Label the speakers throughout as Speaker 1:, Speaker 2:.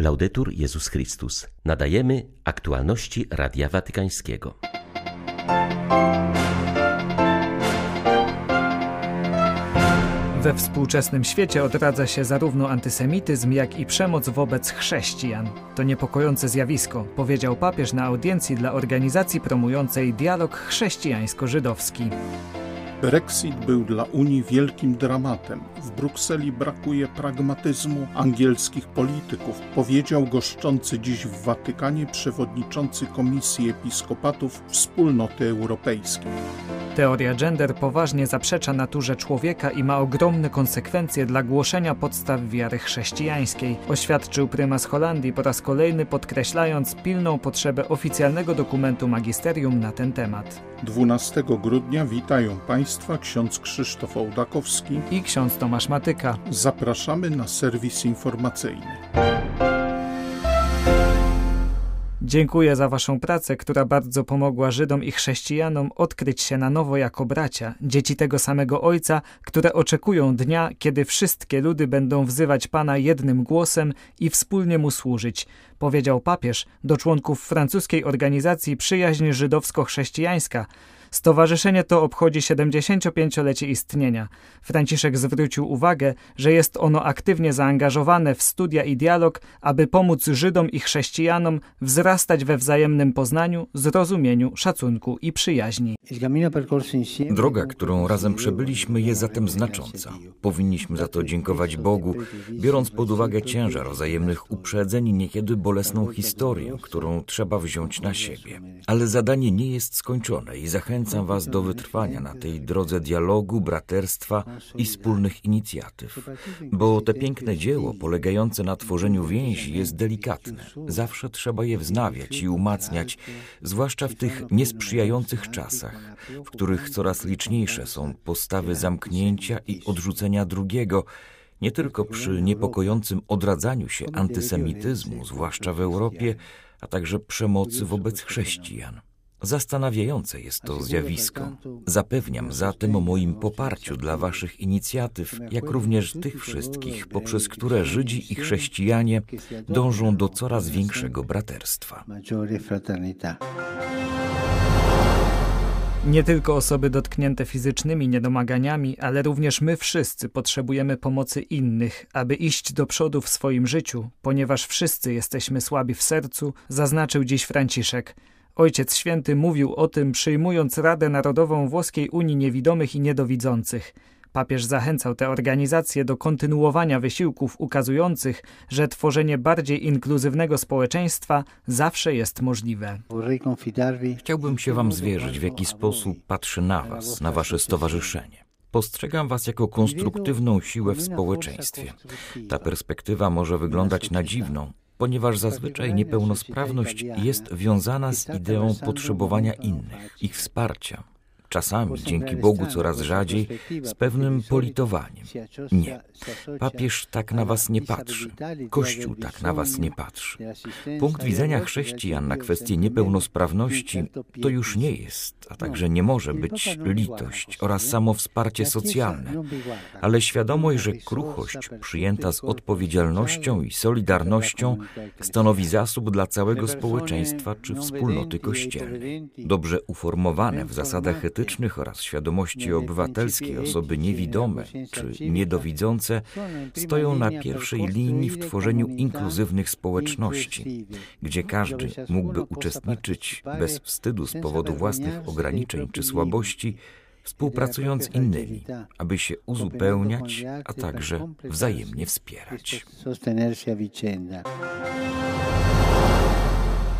Speaker 1: Laudetur Jezus Chrystus. Nadajemy aktualności Radia Watykańskiego.
Speaker 2: We współczesnym świecie odradza się zarówno antysemityzm, jak i przemoc wobec chrześcijan. To niepokojące zjawisko, powiedział papież na audiencji dla organizacji promującej dialog chrześcijańsko-żydowski.
Speaker 3: Brexit był dla Unii wielkim dramatem. W Brukseli brakuje pragmatyzmu angielskich polityków, powiedział goszczący dziś w Watykanie przewodniczący Komisji Episkopatów Wspólnoty Europejskiej.
Speaker 2: Teoria gender poważnie zaprzecza naturze człowieka i ma ogromne konsekwencje dla głoszenia podstaw wiary chrześcijańskiej, oświadczył prymas Holandii po raz kolejny podkreślając pilną potrzebę oficjalnego dokumentu magisterium na ten temat.
Speaker 3: 12 grudnia witają Państwa ksiądz Krzysztof Ołdakowski
Speaker 2: i ksiądz Tomasz Matyka.
Speaker 3: Zapraszamy na serwis informacyjny.
Speaker 2: Dziękuję za Waszą pracę, która bardzo pomogła Żydom i chrześcijanom odkryć się na nowo jako bracia, dzieci tego samego Ojca, które oczekują dnia, kiedy wszystkie ludy będą wzywać Pana jednym głosem i wspólnie Mu służyć, powiedział papież do członków francuskiej organizacji Przyjaźń Żydowsko-Chrześcijańska, Stowarzyszenie to obchodzi 75-lecie istnienia. Franciszek zwrócił uwagę, że jest ono aktywnie zaangażowane w studia i dialog, aby pomóc Żydom i chrześcijanom wzrastać we wzajemnym poznaniu, zrozumieniu, szacunku i przyjaźni.
Speaker 4: Droga, którą razem przebyliśmy, jest zatem znacząca. Powinniśmy za to dziękować Bogu, biorąc pod uwagę ciężar wzajemnych uprzedzeń i niekiedy bolesną historię, którą trzeba wziąć na siebie. Ale zadanie nie jest skończone i zachęcam Zachęcam Was do wytrwania na tej drodze dialogu, braterstwa i wspólnych inicjatyw, bo te piękne dzieło polegające na tworzeniu więzi jest delikatne. Zawsze trzeba je wznawiać i umacniać, zwłaszcza w tych niesprzyjających czasach, w których coraz liczniejsze są postawy zamknięcia i odrzucenia drugiego, nie tylko przy niepokojącym odradzaniu się antysemityzmu, zwłaszcza w Europie, a także przemocy wobec chrześcijan. Zastanawiające jest to zjawisko. Zapewniam zatem o moim poparciu dla Waszych inicjatyw, jak również tych wszystkich, poprzez które Żydzi i chrześcijanie dążą do coraz większego braterstwa.
Speaker 2: Nie tylko osoby dotknięte fizycznymi niedomaganiami, ale również my wszyscy potrzebujemy pomocy innych, aby iść do przodu w swoim życiu, ponieważ wszyscy jesteśmy słabi w sercu, zaznaczył dziś Franciszek. Ojciec Święty mówił o tym, przyjmując Radę Narodową Włoskiej Unii Niewidomych i Niedowidzących. Papież zachęcał te organizacje do kontynuowania wysiłków ukazujących, że tworzenie bardziej inkluzywnego społeczeństwa zawsze jest możliwe.
Speaker 4: Chciałbym się Wam zwierzyć, w jaki sposób patrzę na Was, na Wasze stowarzyszenie. Postrzegam Was jako konstruktywną siłę w społeczeństwie. Ta perspektywa może wyglądać na dziwną, ponieważ zazwyczaj niepełnosprawność jest wiązana z ideą potrzebowania innych, ich wsparcia, czasami, dzięki Bogu coraz rzadziej, z pewnym politowaniem. Nie, papież tak na was nie patrzy, Kościół tak na was nie patrzy. Punkt widzenia chrześcijan na kwestię niepełnosprawności to już nie jest, a także nie może być litość oraz samo wsparcie socjalne, ale świadomość, że kruchość przyjęta z odpowiedzialnością i solidarnością stanowi zasób dla całego społeczeństwa czy wspólnoty kościelnej. Dobrze uformowane w zasadach politycznych oraz świadomości obywatelskiej osoby niewidome czy niedowidzące stoją na pierwszej linii w tworzeniu inkluzywnych społeczności, gdzie każdy mógłby uczestniczyć bez wstydu z powodu własnych ograniczeń czy słabości, współpracując z innymi, aby się uzupełniać, a także wzajemnie wspierać.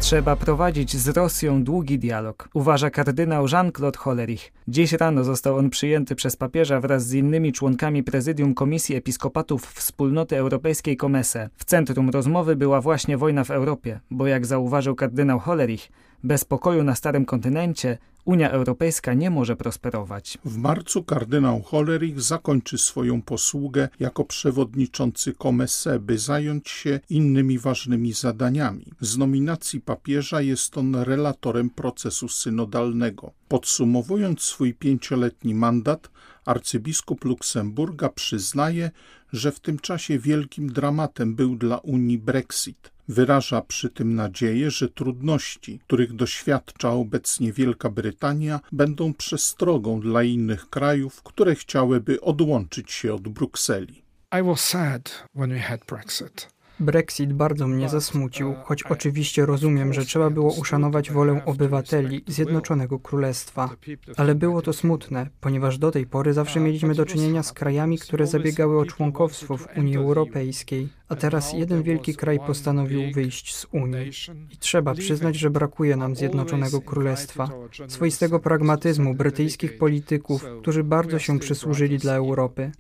Speaker 2: Trzeba prowadzić z Rosją długi dialog, uważa kardynał Jean-Claude Hollerich. Dziś rano został on przyjęty przez papieża wraz z innymi członkami prezydium Komisji Episkopatów Wspólnoty Europejskiej Komese. W centrum rozmowy była właśnie wojna w Europie, bo jak zauważył kardynał Hollerich, Bez pokoju na starym kontynencie Unia Europejska nie może prosperować.
Speaker 3: W marcu kardynał Hollerich zakończy swoją posługę jako przewodniczący Komese, by zająć się innymi ważnymi zadaniami. Z nominacji papieża jest on relatorem procesu synodalnego. Podsumowując swój pięcioletni mandat, arcybiskup Luksemburga przyznaje, że w tym czasie wielkim dramatem był dla Unii Brexit. Wyraża przy tym nadzieję, że trudności, których doświadcza obecnie Wielka Brytania, będą przestrogą dla innych krajów, które chciałyby odłączyć się od Brukseli. I was sad when we
Speaker 5: had Brexit. Brexit bardzo mnie zasmucił, choć oczywiście rozumiem, że trzeba było uszanować wolę obywateli Zjednoczonego Królestwa. Ale było to smutne, ponieważ do tej pory zawsze mieliśmy do czynienia z krajami, które zabiegały o członkowstwo w Unii Europejskiej a teraz jeden wielki kraj postanowił wyjść z Unii. I trzeba przyznać, że brakuje nam Zjednoczonego Królestwa, swoistego pragmatyzmu brytyjskich polityków, którzy bardzo się przysłużyli dla Europy.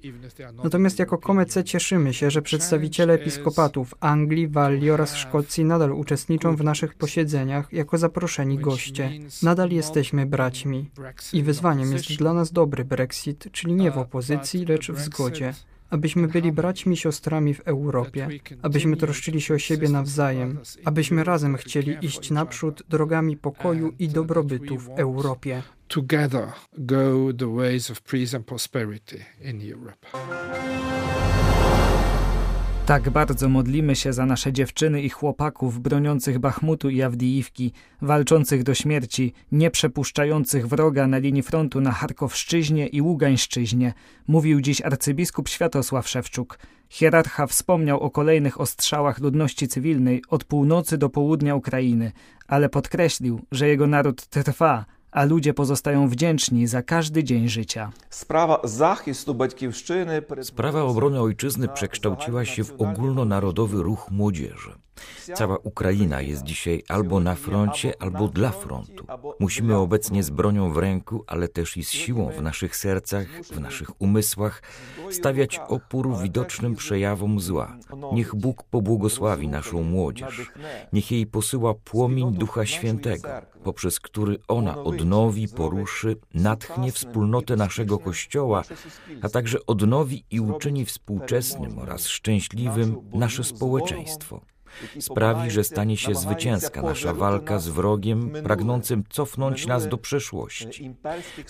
Speaker 5: Natomiast jako Komece cieszymy się, że przedstawiciele episkopatów Anglii, Walii oraz Szkocji nadal uczestniczą w naszych posiedzeniach jako zaproszeni goście. Nadal jesteśmy braćmi. I wyzwaniem jest dla nas dobry Brexit, czyli nie w opozycji, lecz w zgodzie abyśmy byli braćmi siostrami w Europie, abyśmy troszczyli się o siebie nawzajem, abyśmy razem chcieli iść naprzód drogami pokoju i dobrobytu w Europie. Together go the ways of peace and prosperity in Europe.
Speaker 2: Tak bardzo modlimy się za nasze dziewczyny i chłopaków broniących Bachmutu i Awdijiwki, walczących do śmierci, nie przepuszczających wroga na linii frontu na Charkowszczyźnie i Ługańszczyźnie, mówił dziś arcybiskup Światosław Szewczuk. Hierarcha wspomniał o kolejnych ostrzałach ludności cywilnej od północy do południa Ukrainy, ale podkreślił, że jego naród trwa, a ludzie pozostają wdzięczni za każdy dzień życia.
Speaker 6: Sprawa zachwistu baćkiewszczyny...
Speaker 4: Sprawa obrony ojczyzny przekształciła się w ogólnonarodowy ruch młodzieży. Cała Ukraina jest dzisiaj albo na froncie, albo dla frontu. Musimy obecnie z bronią w ręku, ale też i z siłą w naszych sercach, w naszych umysłach stawiać opór widocznym przejawom zła. Niech Bóg pobłogosławi naszą młodzież. Niech jej posyła płomień Ducha Świętego, poprzez który ona odnowi, poruszy, natchnie wspólnotę naszego Kościoła, a także odnowi i uczyni współczesnym oraz szczęśliwym nasze społeczeństwo sprawi, że stanie się zwycięska nasza walka z wrogiem pragnącym cofnąć nas do przeszłości,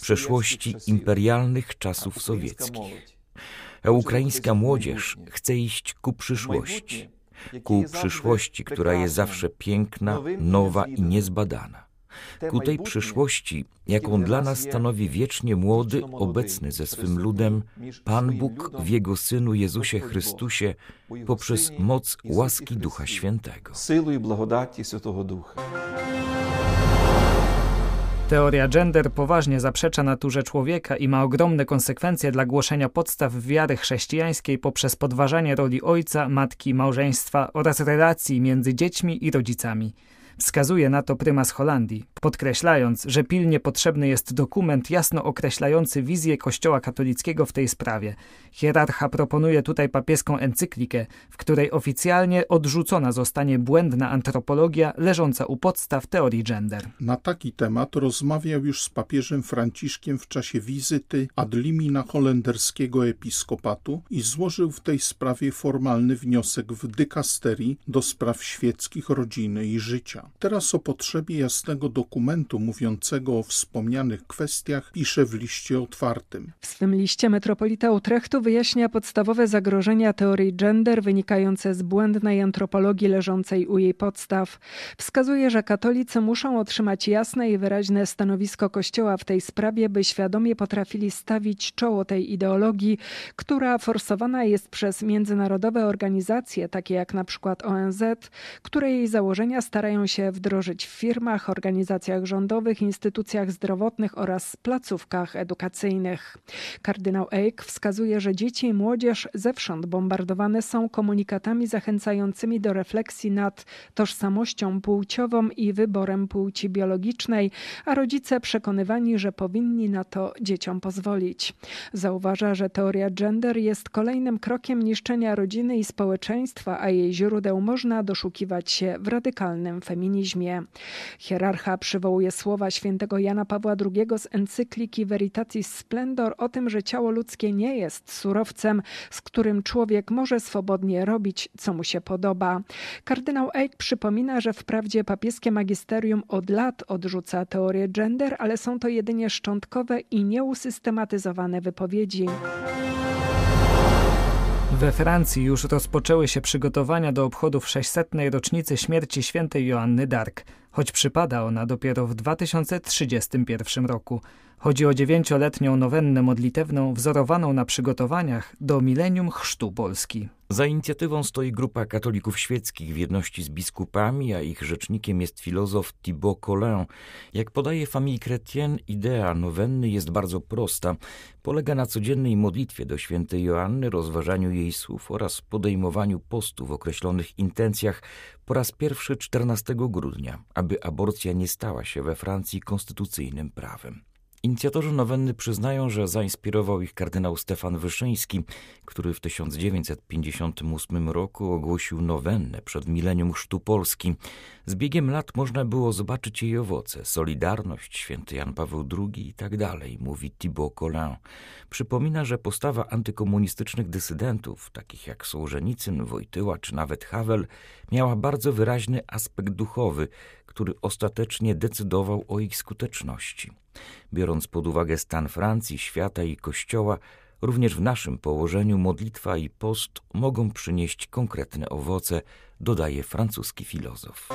Speaker 4: przeszłości imperialnych czasów sowieckich. A ukraińska młodzież chce iść ku przyszłości, ku przyszłości, która jest zawsze piękna, nowa i niezbadana ku tej przyszłości, jaką dla nas stanowi wiecznie młody, obecny ze swym ludem, Pan Bóg w Jego Synu Jezusie Chrystusie poprzez moc łaski Ducha Świętego.
Speaker 2: Teoria gender poważnie zaprzecza naturze człowieka i ma ogromne konsekwencje dla głoszenia podstaw wiary chrześcijańskiej poprzez podważanie roli ojca, matki, małżeństwa oraz relacji między dziećmi i rodzicami. Wskazuje na to prymas Holandii, podkreślając, że pilnie potrzebny jest dokument jasno określający wizję Kościoła katolickiego w tej sprawie. Hierarcha proponuje tutaj papieską encyklikę, w której oficjalnie odrzucona zostanie błędna antropologia leżąca u podstaw teorii gender.
Speaker 3: Na taki temat rozmawiał już z papieżem Franciszkiem w czasie wizyty ad limina holenderskiego episkopatu i złożył w tej sprawie formalny wniosek w dykasterii do spraw świeckich, rodziny i życia. Teraz o potrzebie jasnego dokumentu mówiącego o wspomnianych kwestiach pisze w liście otwartym.
Speaker 7: W swym liście metropolita Utrechtu wyjaśnia podstawowe zagrożenia teorii gender wynikające z błędnej antropologii leżącej u jej podstaw. Wskazuje, że katolicy muszą otrzymać jasne i wyraźne stanowisko Kościoła w tej sprawie, by świadomie potrafili stawić czoło tej ideologii, która forsowana jest przez międzynarodowe organizacje, takie jak na przykład ONZ, które jej założenia starają się się wdrożyć w firmach, organizacjach rządowych, instytucjach zdrowotnych oraz placówkach edukacyjnych. Kardynał Eik wskazuje, że dzieci i młodzież zewsząd bombardowane są komunikatami zachęcającymi do refleksji nad tożsamością płciową i wyborem płci biologicznej, a rodzice przekonywani, że powinni na to dzieciom pozwolić. Zauważa, że teoria gender jest kolejnym krokiem niszczenia rodziny i społeczeństwa, a jej źródeł można doszukiwać się w radykalnym feminizmie ekumenizmie. Hierarcha przywołuje słowa świętego Jana Pawła II z encykliki Veritatis Splendor o tym, że ciało ludzkie nie jest surowcem, z którym człowiek może swobodnie robić, co mu się podoba. Kardynał Eck przypomina, że wprawdzie papieskie magisterium od lat odrzuca teorię gender, ale są to jedynie szczątkowe i nieusystematyzowane wypowiedzi.
Speaker 2: We Francji już rozpoczęły się przygotowania do obchodów 600. rocznicy śmierci świętej Joanny d'Arc, choć przypada ona dopiero w 2031 roku. Chodzi o dziewięcioletnią nowennę modlitewną wzorowaną na przygotowaniach do milenium chrztu Polski.
Speaker 4: Za inicjatywą stoi grupa katolików świeckich w jedności z biskupami, a ich rzecznikiem jest filozof Thibaut Collin. Jak podaje Famille Chrétienne, idea nowenny jest bardzo prosta. Polega na codziennej modlitwie do świętej Joanny, rozważaniu jej słów oraz podejmowaniu postu w określonych intencjach po raz pierwszy 14 grudnia, aby aborcja nie stała się we Francji konstytucyjnym prawem. Inicjatorzy nowenny przyznają, że zainspirował ich kardynał Stefan Wyszyński, który w 1958 roku ogłosił nowennę przed milenium chrztu Polski. Z biegiem lat można było zobaczyć jej owoce, Solidarność, święty Jan Paweł II i tak dalej, mówi Thibaut Collin. Przypomina, że postawa antykomunistycznych dysydentów, takich jak Sołżenicyn, Wojtyła czy nawet Havel, miała bardzo wyraźny aspekt duchowy, który ostatecznie decydował o ich skuteczności. Biorąc pod uwagę stan Francji, świata i Kościoła, również w naszym położeniu modlitwa i post mogą przynieść konkretne owoce, dodaje francuski filozof.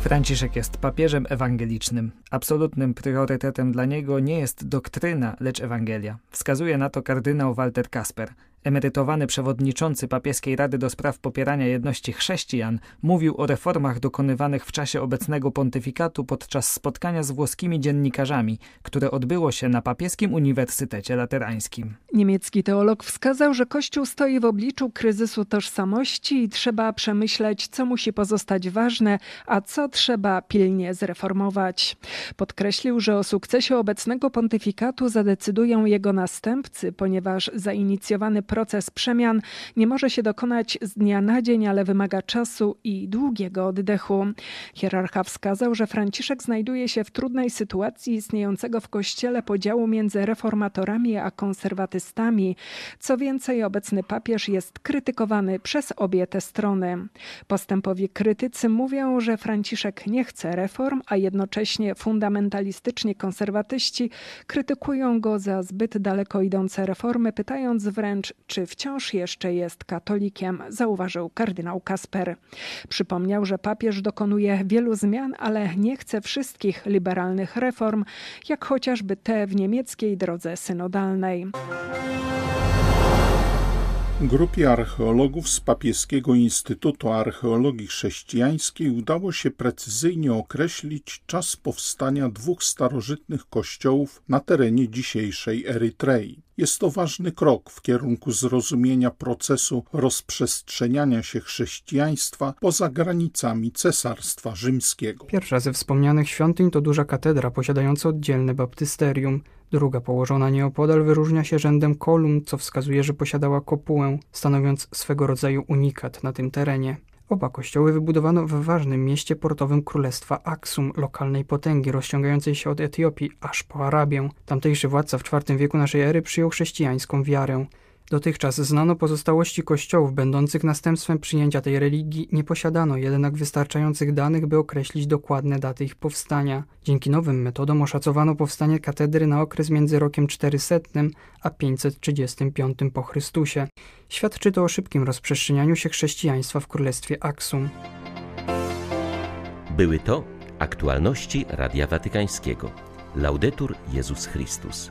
Speaker 2: Franciszek jest papieżem ewangelicznym. Absolutnym priorytetem dla niego nie jest doktryna, lecz Ewangelia. Wskazuje na to kardynał Walter Kasper. Emerytowany przewodniczący papieskiej Rady do Spraw Popierania Jedności Chrześcijan mówił o reformach dokonywanych w czasie obecnego pontyfikatu podczas spotkania z włoskimi dziennikarzami, które odbyło się na Papieskim Uniwersytecie Laterańskim.
Speaker 7: Niemiecki teolog wskazał, że Kościół stoi w obliczu kryzysu tożsamości i trzeba przemyśleć, co musi pozostać ważne, a co trzeba pilnie zreformować. Podkreślił, że o sukcesie obecnego pontyfikatu zadecydują jego następcy, ponieważ zainicjowany proces przemian nie może się dokonać z dnia na dzień, ale wymaga czasu i długiego oddechu. Hierarcha wskazał, że Franciszek znajduje się w trudnej sytuacji istniejącego w Kościele podziału między reformatorami a konserwatystami. Co więcej, obecny papież jest krytykowany przez obie te strony. Postępowi krytycy mówią, że Franciszek nie chce reform, a jednocześnie fundamentalistycznie konserwatyści krytykują go za zbyt daleko idące reformy, pytając wręcz, czy wciąż jeszcze jest katolikiem, zauważył kardynał Kasper. Przypomniał, że papież dokonuje wielu zmian, ale nie chce wszystkich liberalnych reform, jak chociażby te w niemieckiej drodze synodalnej.
Speaker 3: Grupie archeologów z Papieskiego Instytutu Archeologii Chrześcijańskiej udało się precyzyjnie określić czas powstania dwóch starożytnych kościołów na terenie dzisiejszej Erytrei. Jest to ważny krok w kierunku zrozumienia procesu rozprzestrzeniania się chrześcijaństwa poza granicami Cesarstwa Rzymskiego.
Speaker 5: Pierwsza ze wspomnianych świątyń to duża katedra posiadająca oddzielne baptysterium. Druga położona nieopodal wyróżnia się rzędem kolumn, co wskazuje, że posiadała kopułę, stanowiąc swego rodzaju unikat na tym terenie. Oba kościoły wybudowano w ważnym mieście portowym królestwa Aksum, lokalnej potęgi rozciągającej się od Etiopii aż po Arabię. Tamtejszy władca w IV wieku naszej ery przyjął chrześcijańską wiarę. Dotychczas znano pozostałości kościołów będących następstwem przyjęcia tej religii, nie posiadano jednak wystarczających danych, by określić dokładne daty ich powstania. Dzięki nowym metodom oszacowano powstanie katedry na okres między rokiem 400 a 535 po Chrystusie. Świadczy to o szybkim rozprzestrzenianiu się chrześcijaństwa w królestwie Aksum.
Speaker 1: Były to aktualności Radia Watykańskiego. Laudetur Jezus Chrystus.